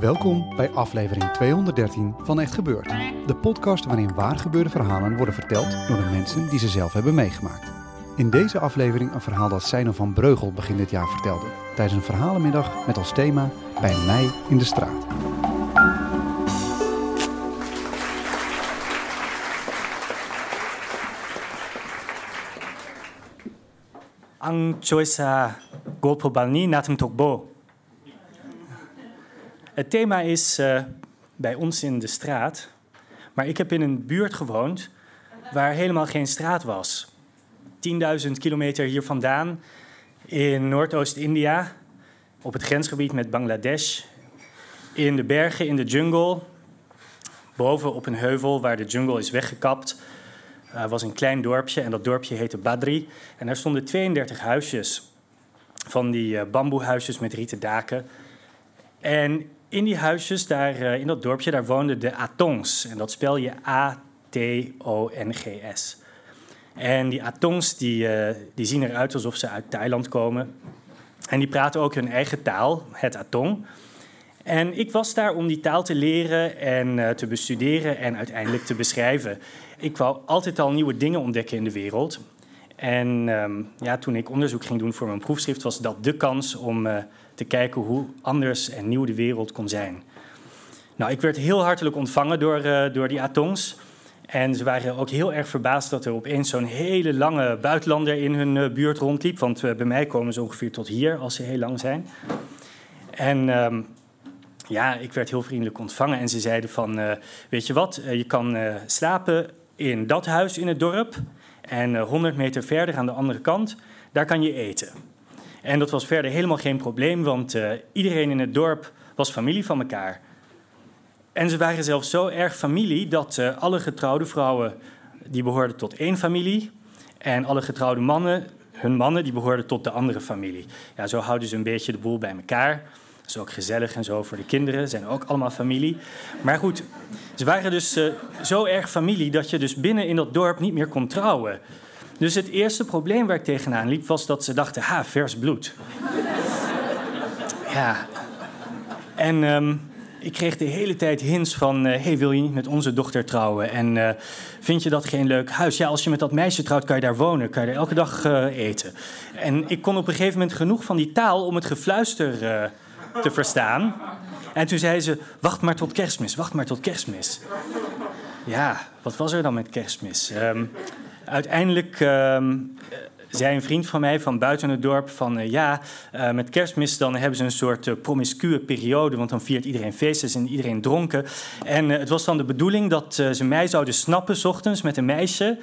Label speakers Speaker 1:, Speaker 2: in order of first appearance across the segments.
Speaker 1: Welkom bij aflevering 213 van Echt Gebeurd. De podcast waarin waar gebeurde verhalen worden verteld door de mensen die ze zelf hebben meegemaakt. In deze aflevering een verhaal dat Seino van Breugel begin dit jaar vertelde. Tijdens een verhalenmiddag met als thema Bij mij in de straat.
Speaker 2: Ang Choisa Golpobalni Natum Tokbo. Het thema is eh, bij ons in de straat. Maar ik heb in een buurt gewoond waar helemaal geen straat was. 10.000 kilometer hier vandaan in Noordoost-India, op het grensgebied met Bangladesh, in de bergen, in de jungle, boven op een heuvel waar de jungle is weggekapt, was een klein dorpje en dat dorpje heette Badri. En daar stonden 32 huisjes, van die uh, bamboehuisjes met rieten daken. En in die huisjes, daar, uh, in dat dorpje, daar woonden de Atongs. En dat spel je A-T-O-N-G-S. En die Atongs die, die zien eruit alsof ze uit Thailand komen. En die praten ook hun eigen taal, het Atong. En ik was daar om die taal te leren en uh, te bestuderen en uiteindelijk te beschrijven. Ik wou altijd al nieuwe dingen ontdekken in de wereld. En um, ja, toen ik onderzoek ging doen voor mijn proefschrift, was dat de kans om te kijken hoe anders en nieuw de wereld kon zijn. Nou, ik werd heel hartelijk ontvangen door, uh, door die Atongs. En ze waren ook heel erg verbaasd dat er opeens zo'n hele lange buitenlander in hun buurt rondliep. Want bij mij komen ze ongeveer tot hier als ze heel lang zijn. En um, ja, ik werd heel vriendelijk ontvangen en ze zeiden van, weet je wat, je kan slapen in dat huis in het dorp en 100 meter verder aan de andere kant, daar kan je eten. En dat was verder helemaal geen probleem, want iedereen in het dorp was familie van elkaar. En ze waren zelfs zo erg familie dat alle getrouwde vrouwen, die behoorden tot één familie en alle getrouwde mannen, hun mannen, die behoorden tot de andere familie. Ja, zo houden ze een beetje de boel bij elkaar is ook gezellig en zo voor de kinderen. Zijn ook allemaal familie. Maar goed, ze waren dus uh, zo erg familie dat je dus binnen in dat dorp niet meer kon trouwen. Dus het eerste probleem waar ik tegenaan liep was dat ze dachten: ha, vers bloed. ja. En um, ik kreeg de hele tijd hints van: uh, hey, wil je niet met onze dochter trouwen? En uh, vind je dat geen leuk huis? Ja, als je met dat meisje trouwt, kan je daar wonen, kan je elke dag eten. En ik kon op een gegeven moment genoeg van die taal om het gefluister te verstaan. En toen zei ze: Wacht maar tot kerstmis, wacht maar tot kerstmis. Ja, wat was er dan met kerstmis? Um, uiteindelijk um, zei een vriend van mij van buiten het dorp: van uh, ja, uh, met kerstmis dan hebben ze een soort uh, promiscue periode, want dan viert iedereen feesten en iedereen dronken. En het was dan de bedoeling dat ze mij zouden snappen, s ochtends met een meisje.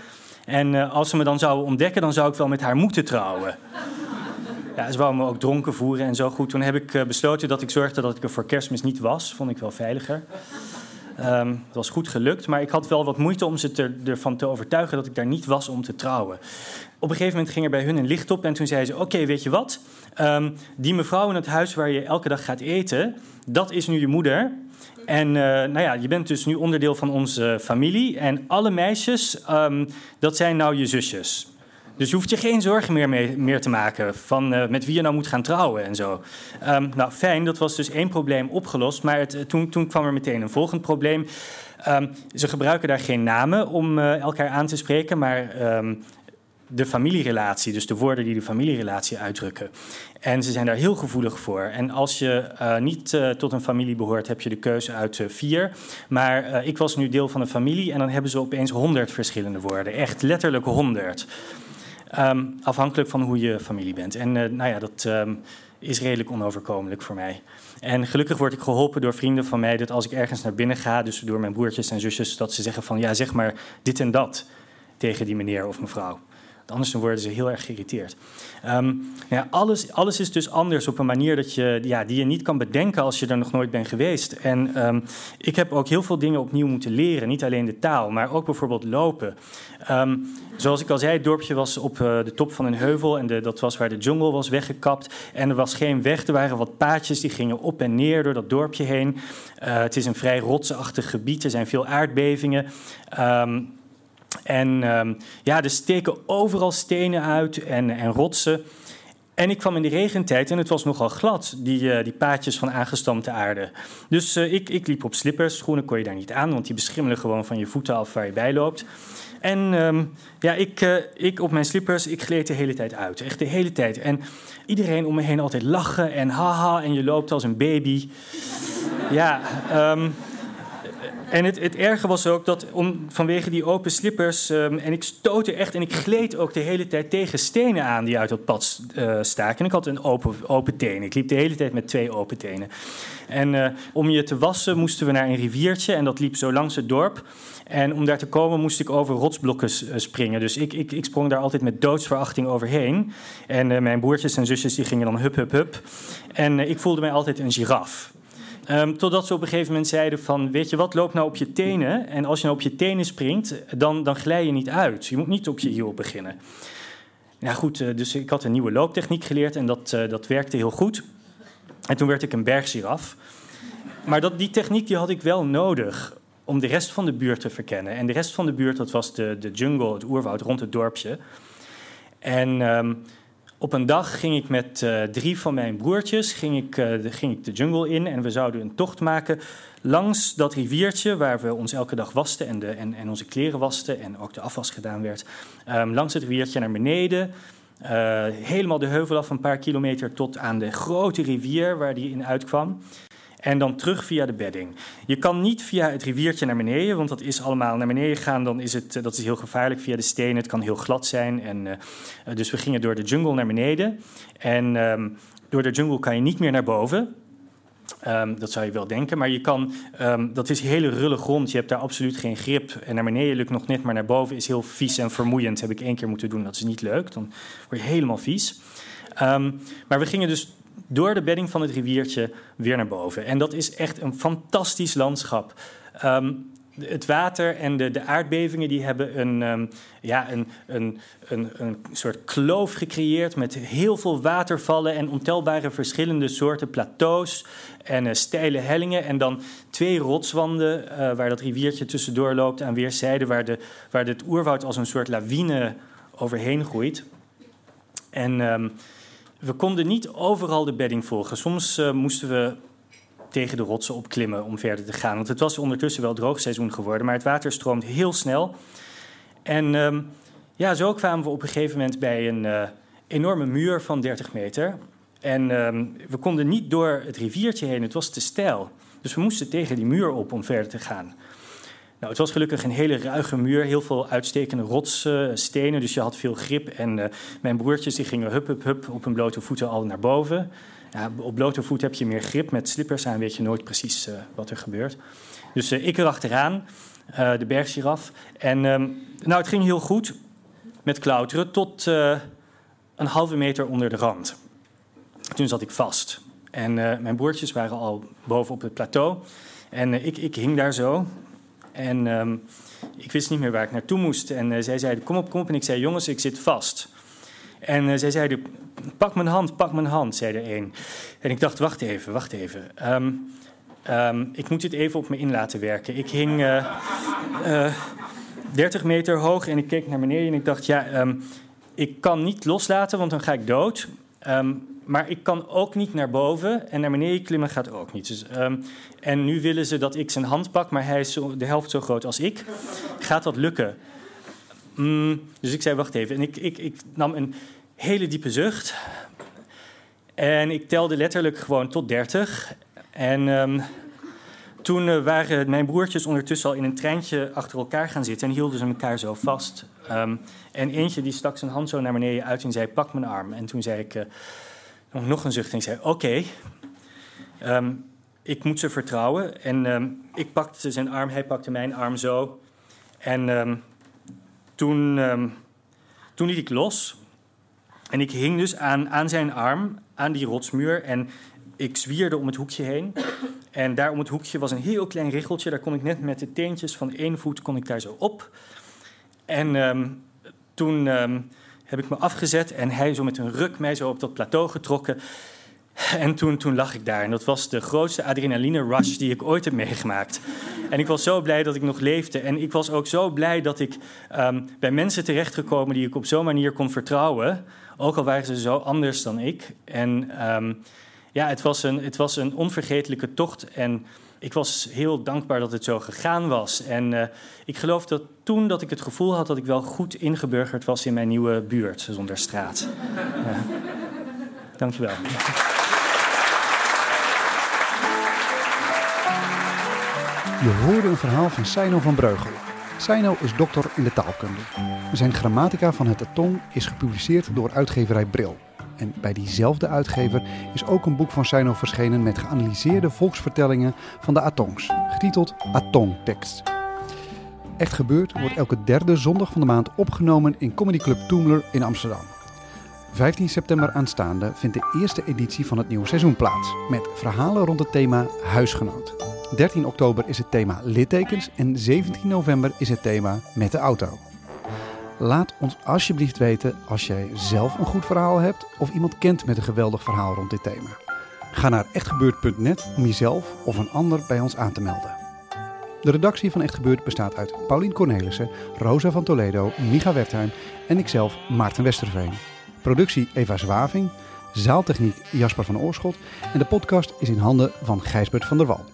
Speaker 2: En als ze me dan zouden ontdekken, dan zou ik wel met haar moeten trouwen. Ja, ze wouden me ook dronken voeren en zo goed. Toen heb ik besloten dat ik zorgde dat ik er voor kerstmis niet was. Vond ik wel veiliger. Um, het was goed gelukt, maar ik had wel wat moeite om ze ervan te overtuigen dat ik daar niet was om te trouwen. Op een gegeven moment ging er bij hun een licht op en toen zei ze: Oké, weet je wat? Um, die mevrouw in het huis waar je elke dag gaat eten, dat is nu je moeder. En uh, nou ja, je bent dus nu onderdeel van onze familie. En alle meisjes, um, dat zijn nou je zusjes. Dus je hoeft je geen zorgen meer, mee, meer te maken van uh, met wie je nou moet gaan trouwen en zo. Um, nou, fijn, dat was dus één probleem opgelost. Maar het, toen, toen kwam er meteen een volgend probleem. Um, ze gebruiken daar geen namen om uh, elkaar aan te spreken, maar um, de familierelatie, dus de woorden die de familierelatie uitdrukken. En ze zijn daar heel gevoelig voor. En als je niet tot een familie behoort, heb je de keuze uit vier. Maar ik was nu deel van een familie en dan hebben ze opeens honderd verschillende woorden. Echt letterlijk honderd. Ehm, afhankelijk van hoe je familie bent. En eh, nou ja, dat ehm, is redelijk onoverkomelijk voor mij. En gelukkig word ik geholpen door vrienden van mij dat als ik ergens naar binnen ga, dus door mijn broertjes en zusjes, dat ze zeggen van ja, zeg maar dit en dat tegen die meneer of mevrouw. Anders dan worden ze heel erg geïrriteerd. Ehm, ja, alles, alles is dus anders op een manier dat je, ja, die je niet kan bedenken als je er nog nooit bent geweest. En ehm, ik heb ook heel veel dingen opnieuw moeten leren. Niet alleen de taal, maar ook bijvoorbeeld lopen. Ehm, zoals ik al zei, het dorpje was op uh, de top van een heuvel. En de, dat was waar de jungle was weggekapt. En er was geen weg. Er waren wat paadjes die gingen op en neer door dat dorpje heen. Uh, het is een vrij rotsachtig gebied. Er zijn veel aardbevingen. Um, en um, ja, er steken overal stenen uit en, en rotsen. En ik kwam in de regentijd en het was nogal glad, die, uh, die paadjes van aangestampte aarde. Dus uh, ik, ik liep op slippers, schoenen kon je daar niet aan, want die beschimmelen gewoon van je voeten af waar je bij loopt. En um, ja, ik, uh, ik op mijn slippers, ik gleed de hele tijd uit. Echt de hele tijd. En iedereen om me heen altijd lachen en haha en je loopt als een baby. Ja, um, en het, het erge was ook dat om, vanwege die open slippers. Um, en ik stootte echt en ik gleed ook de hele tijd tegen stenen aan die uit het pad uh, staken. En ik had een open, open teen. Ik liep de hele tijd met twee open tenen. En uh, om je te wassen moesten we naar een riviertje en dat liep zo langs het dorp. En om daar te komen moest ik over rotsblokken springen. Dus ik, ik, ik sprong daar altijd met doodsverachting overheen. En mijn broertjes en zusjes die gingen dan hup, hup, hup. En ik voelde mij altijd een giraf. Um, totdat ze op een gegeven moment zeiden van, weet je wat, loop nou op je tenen. En als je nou op je tenen springt, dan, dan glij je niet uit. Je moet niet op je hiel beginnen. Ja goed, uh, dus ik had een nieuwe looptechniek geleerd en dat, uh, dat werkte heel goed. En toen werd ik een berggiraf. Maar dat, die techniek die had ik wel nodig om de rest van de buurt te verkennen. En de rest van de buurt, dat was de, de jungle, het oerwoud rond het dorpje. En... Um, op een dag ging ik met uh, drie van mijn broertjes ging ik, uh, de, ging ik de jungle in en we zouden een tocht maken langs dat riviertje waar we ons elke dag wasten en, de, en, en onze kleren wasten en ook de afwas gedaan werd. Um, langs het riviertje naar beneden, uh, helemaal de heuvel af een paar kilometer tot aan de grote rivier waar die in uitkwam. En dan terug via de bedding. Je kan niet via het riviertje naar beneden, want dat is allemaal naar beneden gaan. Dan is het, dat is heel gevaarlijk via de stenen. Het kan heel glad zijn. En, uh, dus we gingen door de jungle naar beneden. En um, door de jungle kan je niet meer naar boven. Um, dat zou je wel denken, maar je kan, um, dat is hele rulle grond. Je hebt daar absoluut geen grip. En naar beneden lukt nog net, maar naar boven is heel vies en vermoeiend. Heb ik één keer moeten doen, dat is niet leuk. Dan word je helemaal vies. Maar we gingen dus door de bedding van het riviertje weer naar boven. En dat is echt een fantastisch landschap. Um, het water en de, de, aardbevingen die hebben een, um, ja, een, een, een, een soort kloof gecreëerd met heel veel watervallen en ontelbare verschillende soorten plateaus en uh, steile hellingen. En dan twee rotswanden uh, waar dat riviertje tussendoor loopt aan weerszijden, waar, de, waar het oerwoud als een soort lawine overheen groeit. En um, we konden niet overal de bedding volgen. Soms uh, moesten we tegen de rotsen opklimmen om verder te gaan. Want het was ondertussen wel droogseizoen geworden, maar het water stroomt heel snel. En um, ja, zo kwamen we op een gegeven moment bij een uh, enorme muur van 30 meter. En um, we konden niet door het riviertje heen, het was te steil. Dus we moesten tegen die muur op om verder te gaan. Nou, het was gelukkig een hele ruige muur, heel veel uitstekende rotsstenen, dus je had veel grip. En uh, mijn broertjes die gingen hup, hup, hup op hun blote voeten al naar boven. Ja, op blote voet heb je meer grip, met slippers aan weet je nooit precies uh, wat er gebeurt. Dus uh, ik erachteraan, de berggiraf. En um, nou, het ging heel goed met klauteren tot een halve meter onder de rand. Toen zat ik vast. En mijn broertjes waren al boven op het plateau. En ik, ik hing daar zo, en um, ik wist niet meer waar ik naartoe moest. En uh, zij zeiden, kom op, kom op. En ik zei, jongens, ik zit vast. En uh, zij zeiden, pak mijn hand, pak mijn hand, zei er een. En ik dacht, wacht even, wacht even. Um, um, ik moet dit even op me in laten werken. Ik hing uh, 30 meter hoog en ik keek naar beneden en ik dacht, ja, ik kan niet loslaten, want dan ga ik dood. Maar ik kan ook niet naar boven en naar beneden klimmen gaat ook niet. Dus, um, en nu willen ze dat ik zijn hand pak, maar hij is zo, de helft zo groot als ik. Gaat dat lukken? Mm, dus ik zei, wacht even. En ik, ik, ik nam een hele diepe zucht. En ik telde letterlijk gewoon tot 30. En um, toen eh, waren mijn broertjes ondertussen al in een treintje achter elkaar gaan zitten en hielden ze elkaar zo vast. Ehm, en eentje die stak zijn hand zo naar beneden uit en zei: Pak mijn arm. En toen zei ik nog een zucht en zei: Oké. Ehm, ik moet ze vertrouwen. En ehm, ik pakte zijn arm, hij pakte mijn arm zo. En toen, toen liet ik los. En ik hing dus aan, aan zijn arm, aan die rotsmuur. En ik zwierde om het hoekje heen. En daar om het hoekje was een heel klein richeltje. Daar kon ik net met de teentjes van één voet kon ik daar zo op. En ehm, toen ehm, heb ik me afgezet en hij zo met een ruk mij zo op dat plateau getrokken. En toen, toen lag ik daar. En dat was de grootste adrenaline rush die ik ooit heb meegemaakt. En ik was zo blij dat ik nog leefde. En ik was ook zo blij dat ik um, bij mensen terechtgekomen die ik op zo'n manier kon vertrouwen. Ook al waren ze zo anders dan ik. En ja, het was, een, het was een onvergetelijke tocht. En ik was heel dankbaar dat het zo gegaan was. En uh, ik geloof dat toen dat ik het gevoel had dat ik wel goed ingeburgerd was in mijn nieuwe buurt, zonder straat. Uh, dankjewel.
Speaker 1: Je hoorde een verhaal van Seino van Breugel. Seino is dokter in de taalkunde. Zijn grammatica van het Atong is gepubliceerd door uitgeverij Bril. En bij diezelfde uitgever is ook een boek van Seino verschenen met geanalyseerde volksvertellingen van de Atongs, getiteld Atongtekst. Echt gebeurd wordt elke derde zondag van de maand opgenomen in Comedy Club Toemler in Amsterdam. 15 september aanstaande vindt de eerste editie van het nieuwe seizoen plaats, met verhalen rond het thema huisgenoot. 13 oktober is het thema littekens en 17 november is het thema met de auto. Laat ons alsjeblieft weten als jij zelf een goed verhaal hebt of iemand kent met een geweldig verhaal rond dit thema. Ga naar echtgebeurd.net om jezelf of een ander bij ons aan te melden. De redactie van Echt Gebeurd bestaat uit Paulien Cornelissen, Rosa van Toledo, Micha Wertheim en ikzelf, Maarten Westerveen. Productie Eva Zwaving, zaaltechniek Jasper van Oorschot en de podcast is in handen van Gijsbert van der Wal.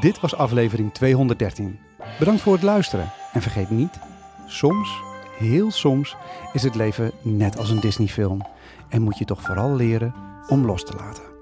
Speaker 1: Dit was aflevering 213. Bedankt voor het luisteren en vergeet niet, soms Heel soms is het leven net als een Disney-film en moet je toch vooral leren om los te laten.